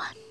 one.